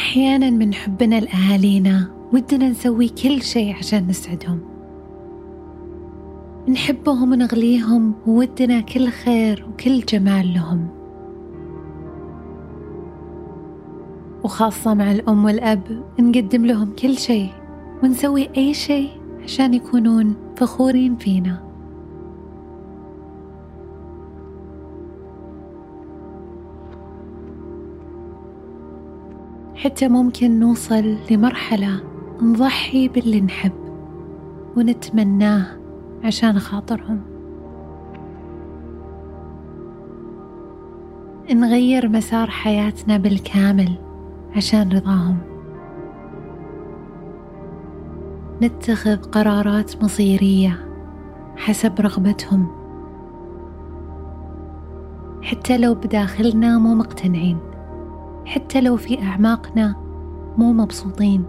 أحيانا من حبنا لأهالينا ودنا نسوي كل شيء عشان نسعدهم. نحبهم ونغليهم وودنا كل خير وكل جمال لهم. وخاصة مع الأم والأب نقدم لهم كل شيء ونسوي أي شيء عشان يكونون فخورين فينا. حتى ممكن نوصل لمرحلة نضحي باللي نحب ونتمناه عشان خاطرهم. نغير مسار حياتنا بالكامل عشان رضاهم. نتخذ قرارات مصيرية حسب رغبتهم. حتى لو بداخلنا مو مقتنعين. حتى لو في أعماقنا مو مبسوطين.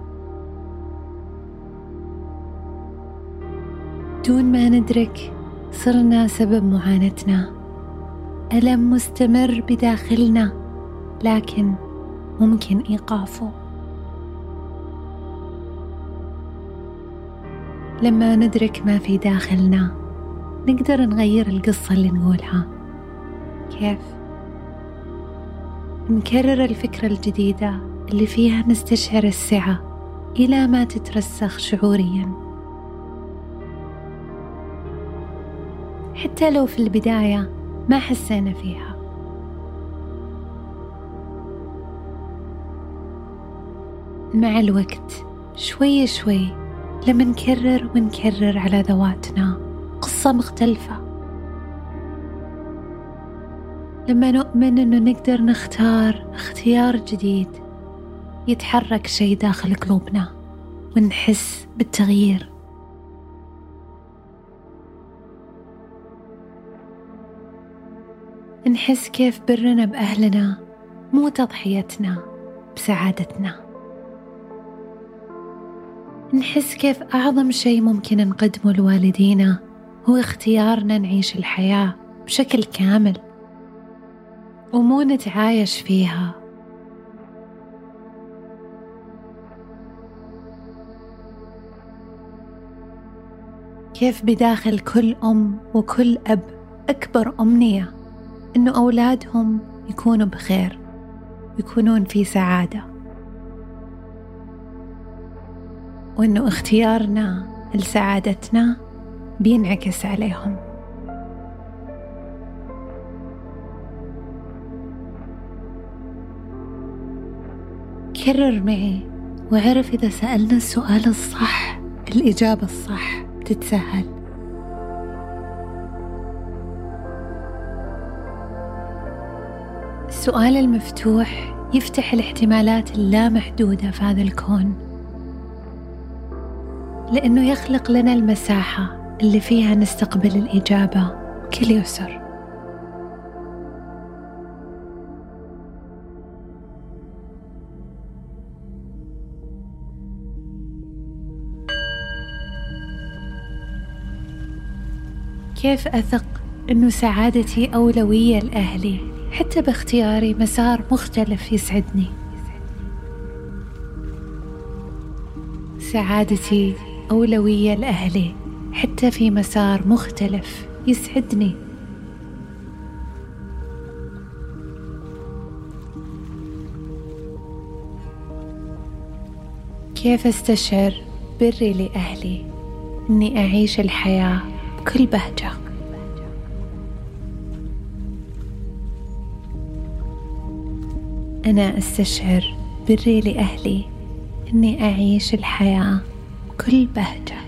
دون ما ندرك صرنا سبب معاناتنا. ألم مستمر بداخلنا لكن ممكن إيقافه. لما ندرك ما في داخلنا نقدر نغير القصة اللي نقولها. كيف؟ نكرر الفكرة الجديدة اللي فيها نستشعر السعة إلى ما تترسخ شعوريا. حتى لو في البداية ما حسينا فيها. مع الوقت شوي شوي لما نكرر ونكرر على ذواتنا قصة مختلفة. لما نؤمن إنه نقدر نختار اختيار جديد يتحرك شيء داخل قلوبنا ونحس بالتغيير. نحس كيف برنا بأهلنا مو تضحيتنا بسعادتنا. نحس كيف أعظم شيء ممكن نقدمه لوالدينا هو اختيارنا نعيش الحياة بشكل كامل. ومو نتعايش فيها. كيف بداخل كل أم وكل أب أكبر أمنية إنه أولادهم يكونوا بخير يكونون في سعادة. وإنه اختيارنا لسعادتنا بينعكس عليهم. كرر معي وعرف إذا سألنا السؤال الصح الإجابة الصح تتسهل السؤال المفتوح يفتح الاحتمالات اللامحدودة في هذا الكون لأنه يخلق لنا المساحة اللي فيها نستقبل الإجابة بكل يسر. كيف أثق أنه سعادتي أولوية لأهلي؟ حتى باختياري مسار مختلف يسعدني. سعادتي أولوية لأهلي حتى في مسار مختلف يسعدني. كيف أستشعر بري لأهلي إني أعيش الحياة بكل بهجة. أنا أستشعر بري لأهلي إني أعيش الحياة بكل بهجة.